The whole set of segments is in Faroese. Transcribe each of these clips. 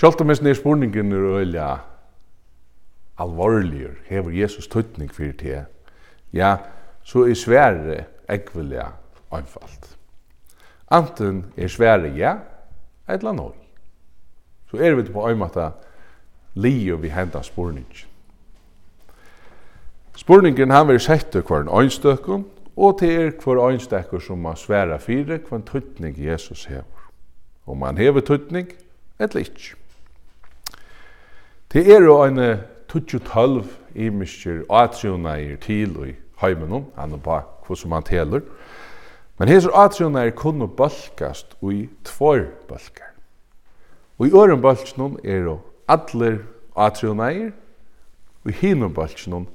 Sjálvt om er nere spurningen er øyla alvorligur, hever Jesus tøytning fyrir til, ja, så er svære ekvelja einfalt. Anten er svære ja, eller noi. Så er vi på øymata lio vi henda spurningen. Spurningen han vil sette hver en øynstøkken, og til er hver øynstøkken som man sværa fyrir hver tøytning Jesus hever. Om han hever tøytning, eller ikke. Det er jo en 12 imiskir atriunair til i heimenon, han er bare hva som han teler. Men hesser atriunægir kunne balkast i tvor balkar. Og i øren balknon er jo allir atriunair, og i hinum balknon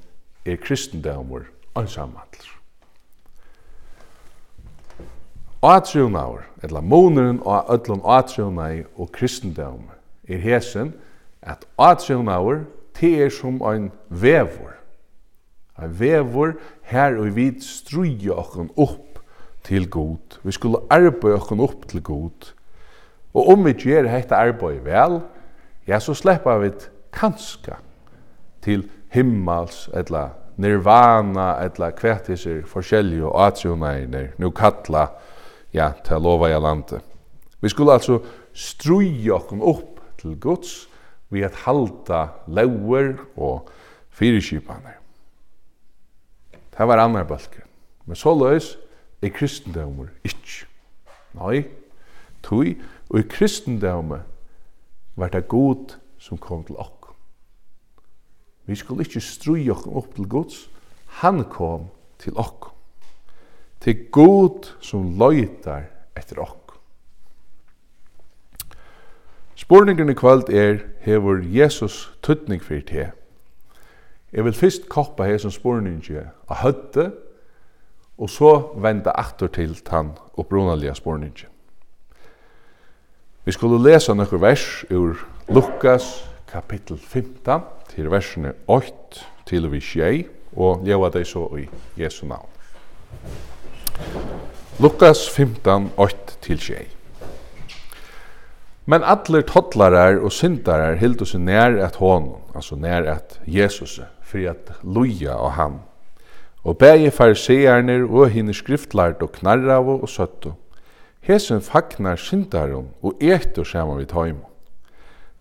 er kristendamur ansamhandler. Atriunægir, eller måneren av öllum atriunægir og kristendamur, er hesen, at atrivnaver, det er som ein vevor. Ein vevor her og vi struja okken opp til god. Vi skulle arbeiða okken opp til god. Og om vi gjør hetta arbeid vel, ja, så sleppa vi kanska til himmels, etla nirvana, etla kvettiser, forskjellige og atrivnaver, nu kalla ja, til lova i landet. Vi skulle altså struja okken opp til gods, vi at halda lauer og fyrirskipanar. Det var annar balken. Men så løys er kristendomur ikkje. Nei, tui, og i kristendomur var det god som kom til okk. Vi skulle ikkje strui okk opp til gods, han kom til okk. Til god som løytar etter okk. Spurningen i kvöld er, hevur Jesus tøtning fyrir te? Jeg vil fyrst koppa hesson spurningen av høtte, og så venda aktor til tann opprunalige spurningen. Vi skulle lesa nokkur vers ur Lukas kapittel 15 til versene 8 til vi tjei, og leva dei så i Jesu navn. Lukas 15, 8 til tjei. Men allir toddlarar og syndarar hildu seg nær at hon, altså nær at Jesus, fyrir at loja og han. Og bægi farisearnir og hinn skriftlart og knarravo og søttu. Hesen fagnar syndarum og etur saman við tøym.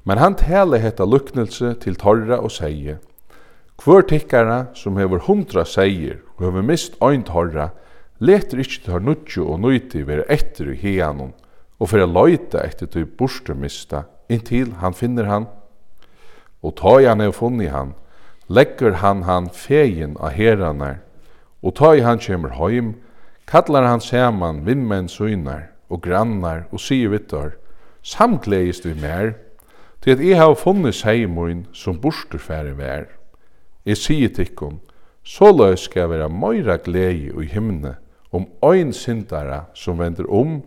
Men han tæle hetta luknelse til torra og seie. Kvør tikkara som hevur hundra seier og hevur mist ein torra, letur ikkje tar har nutju og nuti vera etter i hianum og for å løyta etter til borstermista, inntil han finner han. Og ta i han er funnet han, legger han han fegin av herranar, og ta i han kommer heim, kallar han saman vinnmenn søgnar og grannar og sier vittar, samgleist vi mer, til at jeg har funnet seimoin som borsterfære vær. Jeg sier tikkun, så løy skal være møyra glei i himne om ein syndara som vender om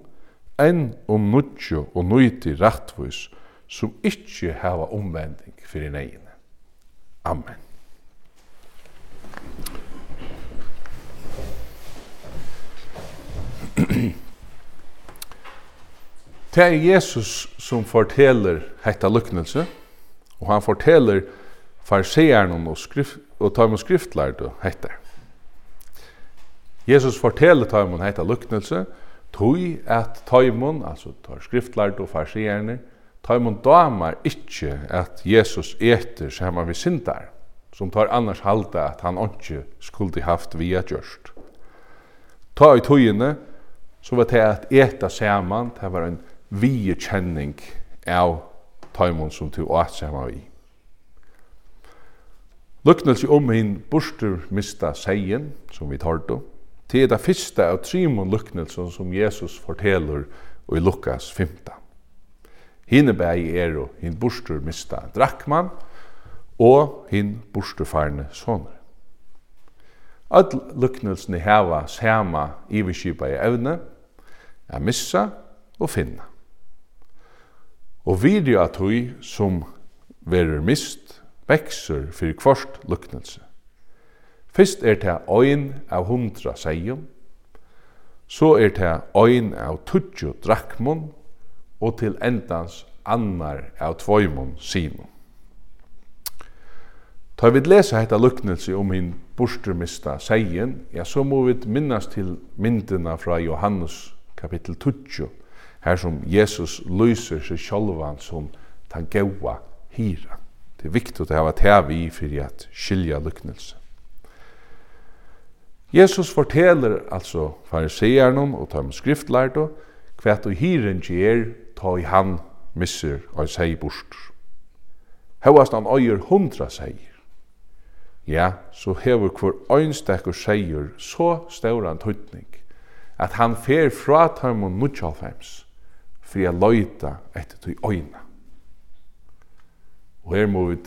enn om nudjo og nuiti rattvus som ikkje hava omvending fyrir negine. Amen. Det er Jesus som forteller hetta luknelse, og han forteller farseeren og, skrift, og tar med skriftlærd og hetta. Jesus forteller tar med hetta luknelse, og Tui at tøymon, altså tar skriftlærd og farsierne, tøymon damar ikkje at Jesus eter saman vi syndar, som tar annars halda at han ikkje skuldi haft via gjørst. Ta i tuiene, så var det at eta saman, det var en vie kjenning av tøymon som tu åt saman vi. Luknelse om hinn borster mista seien, som vi tørte, Det er det første av trimon luknelsen som Jesus forteller i Lukas 15. Hine bæg er og hin bostur mista drakkman og hin bursturfarne soner. All luknelsene heva sama iverskipa i evne, er missa og finna. Og vidri at hui som verur mist, vekser fyrir kvart luknelse. Fyrst er det ein av hundra seion, så er det ein av tuttju drakmon, og til endans annar av tvoimon sinum. Ta vi lesa hetta luknelse om hin bursturmista seien, ja, så må vi minnast til myndina fra Johannes kapittel 20, her som Jesus lyser seg sjálvan som ta gaua hira. Det er viktig å ha tevi i fyrir at skilja luknelse. Jesus forteller altså fariseerne og tar med skriftlærte hva du hiren gjer ta i han misser og seg bort. Høyast han øyer hundra seier. Ja, så hever hver øynstekker seier så større en tøytning at han fer fra tøymon nutjalfems for jeg løyta etter tøy øyna. Og her må vi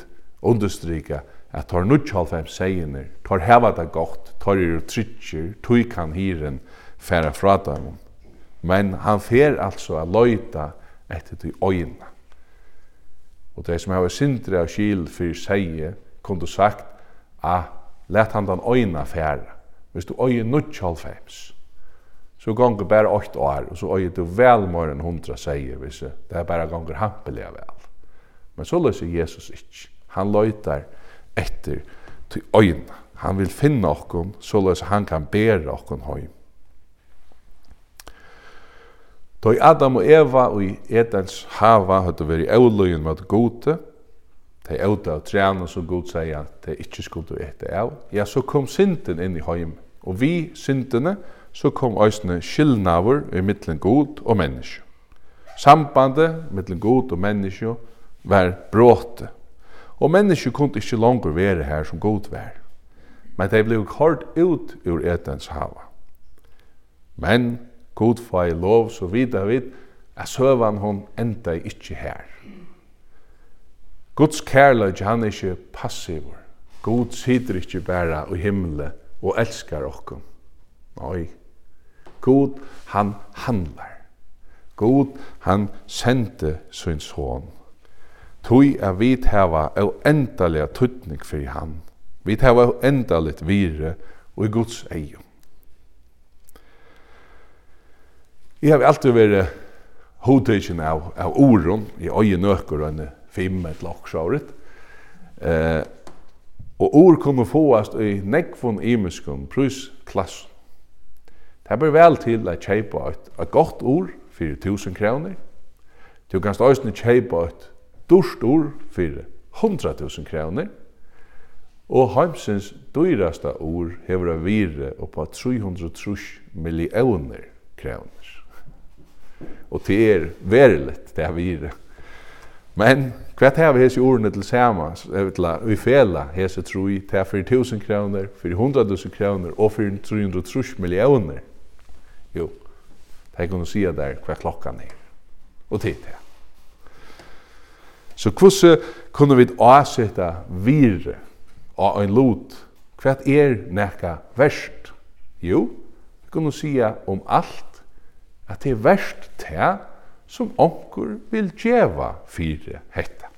understryka at tar nudjalfem segjene, tar heva det godt, tar er trykker, tog kan hiren færa fra dem. Men han fer altså a loita etter til øyna. Og det som hava sindri av skil fyrir seie, kom du sagt, a let han den øyna færa. Hvis du øyna nudjalfems, så gonger bare 8 år, og så øyna du vel mer enn 100 seier, hvis det er bare gonger hampelig vel. Men så løser Jesus ikke. Han løytar etter til øyna. Han vil finne okkon, såleis han kan bære okkon heim. Da Adam og Eva og i Edens hava høttu veri euløyen med gode, de euta av trene som god sier at de ikke skulle ete av, ja, så kom synden inn i heim. Og vi syndene, så kom òsne skillnaver i mittlen god og menneske. Sambandet mittlen god og menneske var bråte. Og mennesker kunne ikke langer være her som god vær. Men de ble kort ut ur etens hava. Men god fa i lov så vidar vid at søvan hon enda ikkje her. Guds kærløy, han er ikkje passivur. God sitter ikkje bæra i himmelen og elskar okkum. Nei. God han handlar. God han sendte sin son. Tui er vit hava au endalega tuttning fyrir han. Vit hava au endaligt vire og i Guds eion. Jeg har alltid vært hodtøysjen av, av oron, i øye nøkker og en fem et laksjåret. Eh, og or kunne fåast i nekvun imenskun prusklass. Det bør vel til at kjeipa et, et godt or, 4 000 kroner. Du kan stå kjeipa et dorstor fyrir 100.000 kroner, og heimsins dyrasta ur hever a vire oppa 330 millioner kroner. Og det er veriligt, det er vire. Men hva tar vi hese ordene til sama, vi fela hese troi, det er 4000 kroner, 400.000 kroner og 330 millioner. Jo, det er kunne si der hva klokkan er. Og tid det. Så hvordan kunne vi avsette vire av en lot? Hva er nekka verst? Jo, vi kunne sige om alt at det er verst til som onkur vil djeva fire hetta.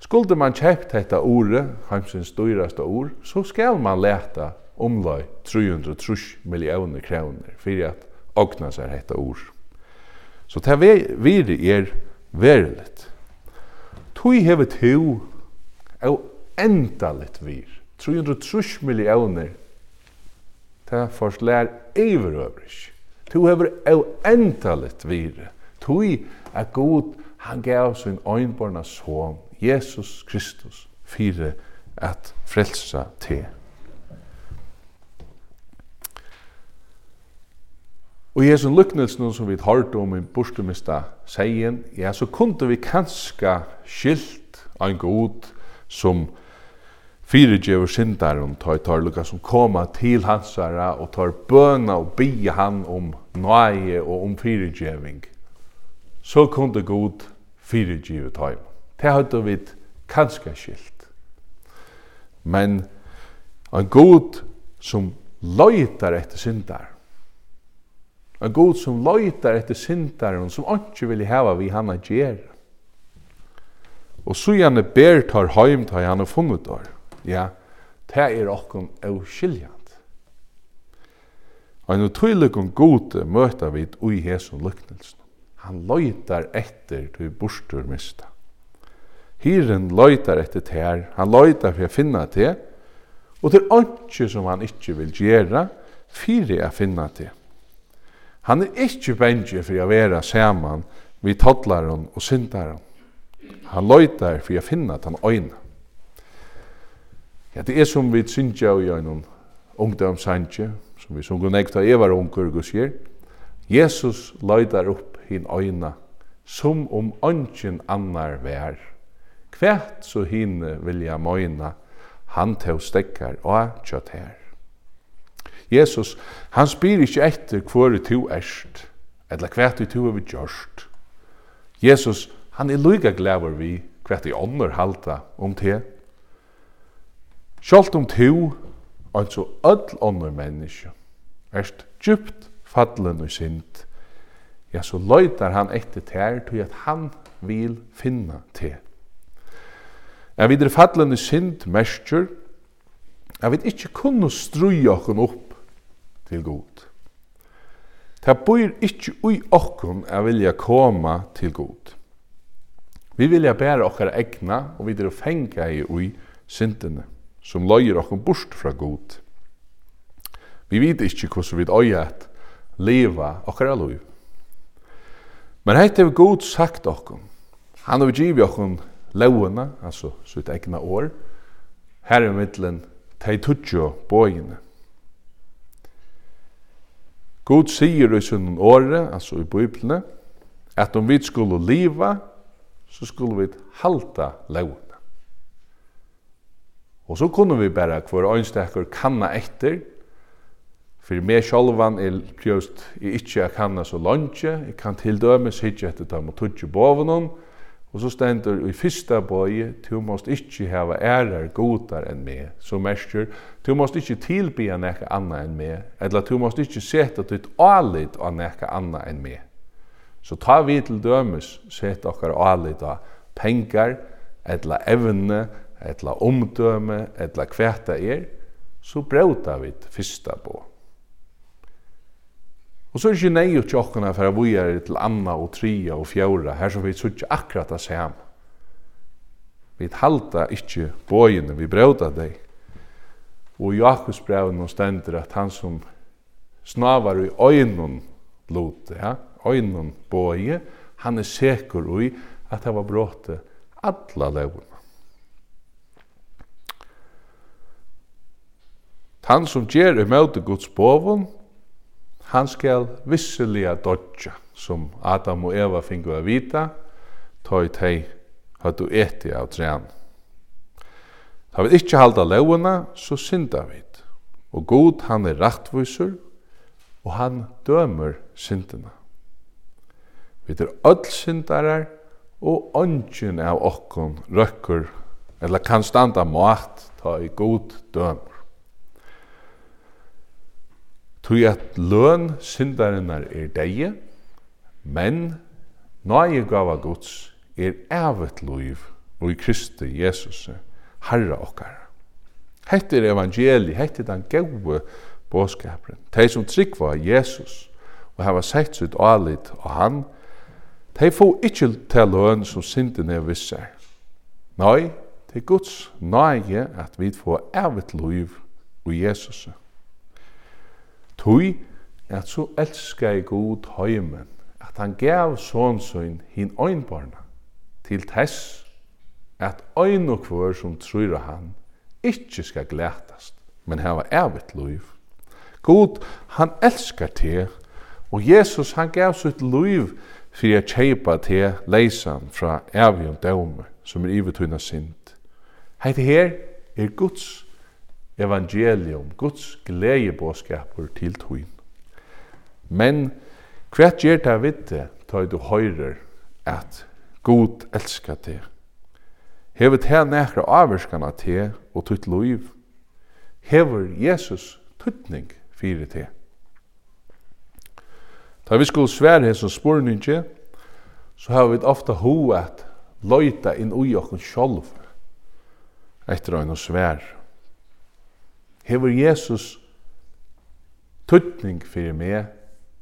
Skulle man kjøpt dette ordet, heimsins dyraste ord, så skal man leta omlai 330 millioner kroner fyrir at ogna seg hetta ord. Så det vi er veriligt. Tui hevet tu enda endalit vir. 330 millioner ta først lær iverøvrig. Tu hever enda endalit vir. Tui er god han gav sin øynborna son, Jesus Kristus, fyrir at frelsa til. Og i hesson lyknelsen som vi hørte om i borstumista seien, ja, så kunde vi kanska skilt av en god som fyrirgjøver syndaren, tar, tar lukka som koma til hansara og tar bøna og bia han om nøye og om fyrirgjøving. Så kunde god fyrirgjøve tar. Det hadde vi kanska skilt. Men en god som løytar etter sindar, En god som løytar etter syndaren, som ikke vil hava vi han a gjer. Og så gjerne ber tar heim ta han og funnet tar. Ja, det er okkom au skiljant. Og en utøylikon gode møter vi ui hesson lyknelsen. Han løytar etter til bostur mista. Hiren løytar etter ter, han løytar for å finna til, og til åndsju som han ikke vil gjere, fyrir å finna til. Han er ikke benge for å være saman vi toddlaren og syndaren. Han løytar for å finna den øyne. Ja, det er som vi syndja i øynene ungdomsandje, som vi sungur nekta evar ungur gus gjer, Jesus løydar upp hin øyna, som om ønsken annar vær. Kvært så hinne vilja møyna, han teg stekkar og kjøtt her. Jesus, han spyr ikkje etter hvor to erst, eller hva du to er vi gjørst. Jesus, han er lyga glæver vi hva tu ånder halta om te. Sjalt om to, altså öll ånder menneske, erst djupt fallen og synd, ja, så løytar han etter ter, tog at han vil finna te. Er videre fallen og synd, mestur, er vi ikkje kunne strøy okken opp til god. Ta bor ikkje ui okkun a vilja koma til god. Vi vilja bæra okkar egna og vi er fenga i ui syndene som løyer okkun bort fra god. Vi vet ikkje hvordan vi øya at leva okkar liv. Men heit er god sagt okkun. Han har givet okkun lovene, altså sitt egna år, her i middelen, tei tutjo bojene. God sier i sin åre, altså i Bibelene, at om vi skulle liva, så skulle vi halta lovene. Og så kunne vi bare hver øynstekker kanna etter, for meg sjolvan er prøvst i ikkje a kanna så lunge, jeg kan til dømes hitje etter dem og tutje bovenom, og Og så stendur i fyrsta bøye, tu måst ikkje hava ærar godar enn meg, som mestur, tu måst ikkje tilbya nekka anna enn meg, eller tu måst ikkje seta ditt alit av nekka anna enn meg. Så ta vi til dømes, seta okkar alit av pengar, eller evne, eller omdøme, eller kvæta er, så brauta vi fyrsta bøye. Og så er det ikke nei ut tjokkene for at vi er til Anna og Tria og Fjora, her som vi så ikke akkurat det samme. Vi halta ikke bøyene, vi brøyda deg. Og i Jakobs brev nå stender at han som snavar i øynene lot, ja, øynene bøye, han er sikker i at det var bråte alla levene. Han som gjør i møte Guds bovun, Han skal visselig dodja, som Adam og Eva fingu að vita, tøy tei du eti av trean. Ta vi ikkje halda leuna, så synda vi. Og god han er rattvisur, og han dømer syndina. Vi er öll syndarar, og ongin av okkon røkkur, eller kan standa mat, ta i god dømer. Tui at løn syndarinnar er deie, men nøye gava Guds er evet loiv og i Kristi Jesus, Herra okkar. Hette er evangeli, hette er den gaue båskaperen. Tei som tryggva Jesus og hava sett sitt alit og han, tei få ikkje til løn som synden er visser. Nei, til Guds nøye at vi får evet loiv og Jesus. Tui at so elska i god heimen, at han gav son sin hin einbarna, til tess at ein og kvør som trur han, ikkje skal glætast, men hava evigt liv. God, han elskar te, og Jesus, han gav sitt liv fyrir at kjeipa te leisan fra evig og døme, som er ivetuna sint. Heit her er Guds evangelium, Guds gledebåskapur til tuin. Men hva gjør det vidt det, da du høyrer at God elskar det? Hever det nekra avvirskana til og tøyt liv? Hever Jesus tøytning fyrir til? Da vi skulle svære hesson spurningi, så har vi ofta hoa at løyta inn ui okkun sjolv etter å svær. Hever Jesus tøtning fyrir meg?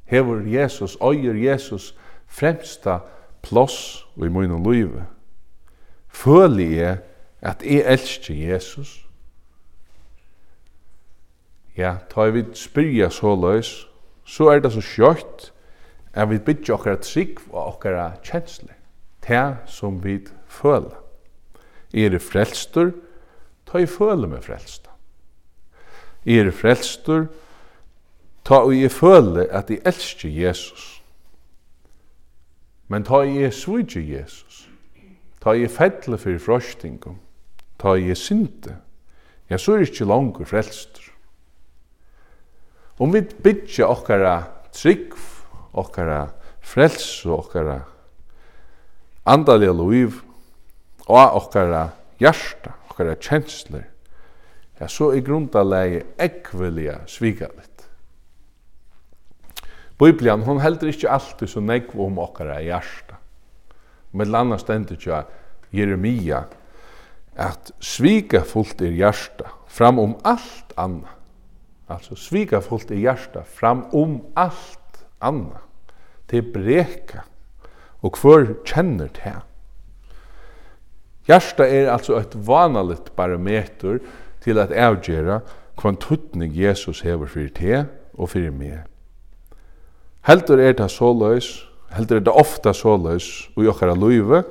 Hever Jesus, øyer Jesus fremsta ploss i munum lívi? Føli jeg at jeg elsker Jesus? Ja, ta vi spyrja så løs, så er det så skjøtt at vi bytja okkara trygg og okkara kjensler, det som vi føler. Er det frelstur, ta i føler med frelsta. Jeg er frelstur, ta og jeg føle at jeg elsker Jesus. Men ta jeg svudje Jesus, ta jeg fedle for frostingum, ta jeg sinte, ja, så er ikke langer frelstur. Om vi bytja okkara trygg, okkara frels og okkara andaliga liv, og okkara hjärsta, okkara kjensler, ja, så er grundalegi ekvelia svigalit. Bibelen, hon heldur ikkje alltid så negv om okkara hjärsta. Med landa stendur tja Jeremia at svika fullt er hjärsta fram om allt anna. Altså svika fullt er hjärsta fram om allt anna. Til breka. Og hver kjenner til Hjärsta er altså et vanaligt barometer til at avgjera kvann tuttning Jesus hever fyrir te og fyrir meg. Heldur er det så løys, heldur er det ofta så løys i okkara løyve,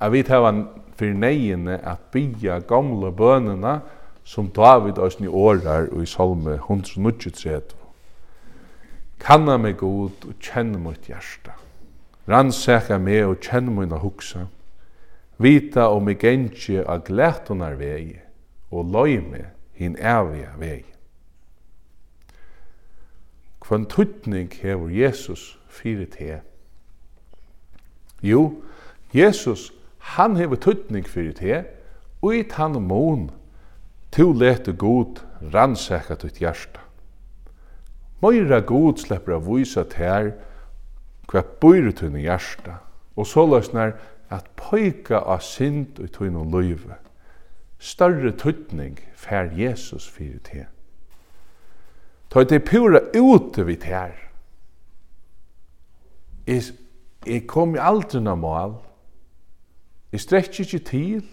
at vi tar han fyrir neiene at bya gamle bønene som David òsni årar og i salme 193. Kanna meg god og kjenne mot hjärsta. Rannsaka meg og kjenne mot hugsa. Vita om jeg gengje av glætunar vegi og løyme hin ævige vei. Kvann tuttning hever Jesus fyrir te? Jo, Jesus, han hever tuttning fyrir te, og i tann mån, to lete god rannsaka tutt hjarta. Moira god slepper av vysa tær, hva bøyre tunne hjarta, og så løsner at pøyka av synd og tunne løyve større tøtning fær Jesus fyrir te. Ta det pura ute vid her. Jeg, jeg kom i aldri na mål. Jeg strekk ikke til.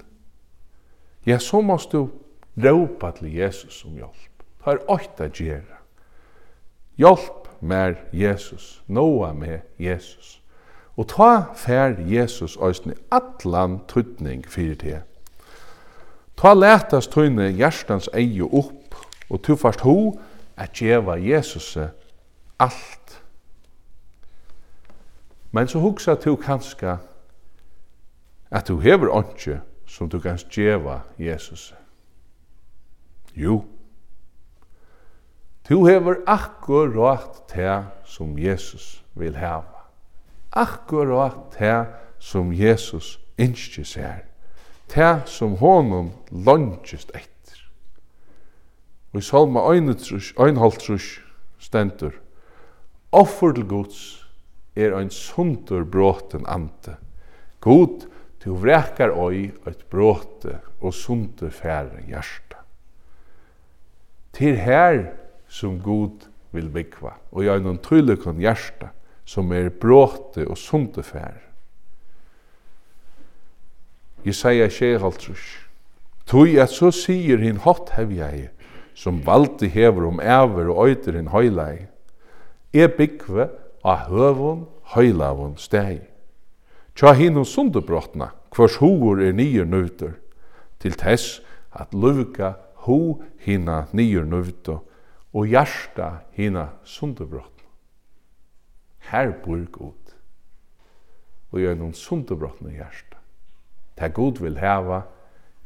Ja, så måst du råpa til Jesus om hjelp. Ta er åtta gjerra. Hjelp mer Jesus. Noa med Jesus. Og ta fær Jesus òsne atlan tøtning fyrir te. Ta letast tøyne hjertans eie opp, og tu fast ho at djeva Jesus alt. Men så hugsa tu kanska at du hever åndsje som du kan djeva Jesus. Jo, tu hever akkurat te som Jesus vil heva. Akkurat te som Jesus innskjer seg det som honom longest etter. Og i salma 1,5 stendur, Offer til Guds er ein sundur bråten ante. God, du vrekar oi eit bråte og sundur fære hjarta. Til her som God vil byggva, og i ein tryllekon hjarta, som er bråte og sundur fære. Jesaja 6,5. Tui at så sier hin hot hevjei, som valdi hever om æver og øyder hin høylei. er byggve av høvun, høylavun steg. Tja hin hun sundebrotna, hvers hovur er nyer nøyter, til tess at luvka ho hina nyer nøyter, og hjarta hina sundebrotna. Her bor god, og gjør noen sundebrotna hjarta. Det Gud vil hava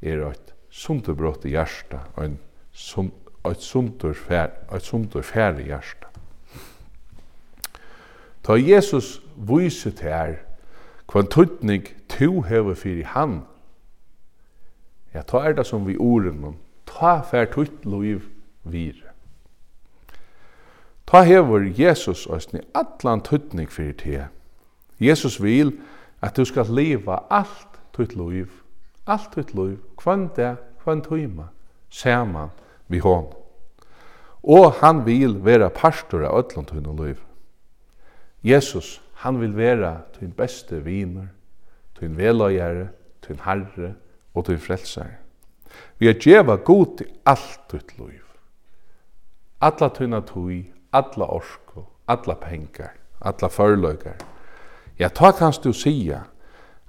er eit sunderbrott i og ein sum eit sundur fær, eit sundur fær i hjärsta. Ta Jesus vísir tær kvann tutning tu hevur fyrir hann. Ja, ta er det som vi orunum, ta fær tutt loiv vir. Ta hever Jesus òsni allan tutning fyrir te. Jesus vil at du skal leva alt tutt loiv, alt tutt loiv, kvann det, kvann tuima, saman vi hon. Og han vil vera pastor av ötlund tunn liv. Jesus, han vil vera tunn beste viner, tunn veløyere, tunn herre og tunn frelsar. Vi er djeva god til alt tutt liv. Alla tunna tui, alla orsko, alla pengar, alla förlögar. Ja, ta kanst du sia,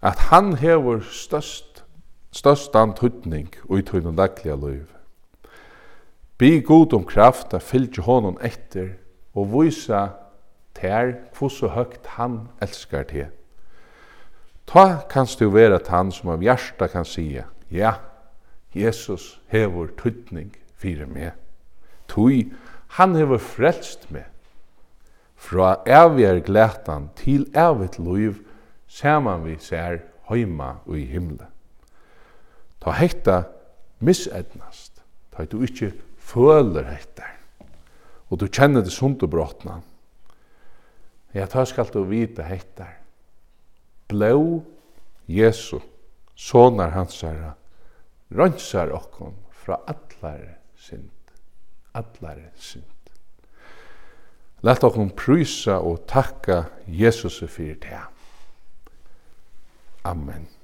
at han hever størst størstan tutning og i tøynum dagliga løyv. Bi god om kraft a fylgje honom etter og vysa tær kvossu høgt han elskar te. Ta kanst du vera tann som av hjärsta kan sia, ja, Jesus hever tutning fyrir meg. Tui, han hever frelst meg. Fra evig er glætan til evig liv, saman vi ser heima og i himle. Ta hetta misednast, ta du ikkje føler hekta, og du kjenner det sunt og brotna. Ja, ta skal du vite hetta. Blå Jesu, sonar hans herra, rønsar okkon fra allare synd, allare synd. Lat okkon prysa og takka Jesus fyrir det. Amen.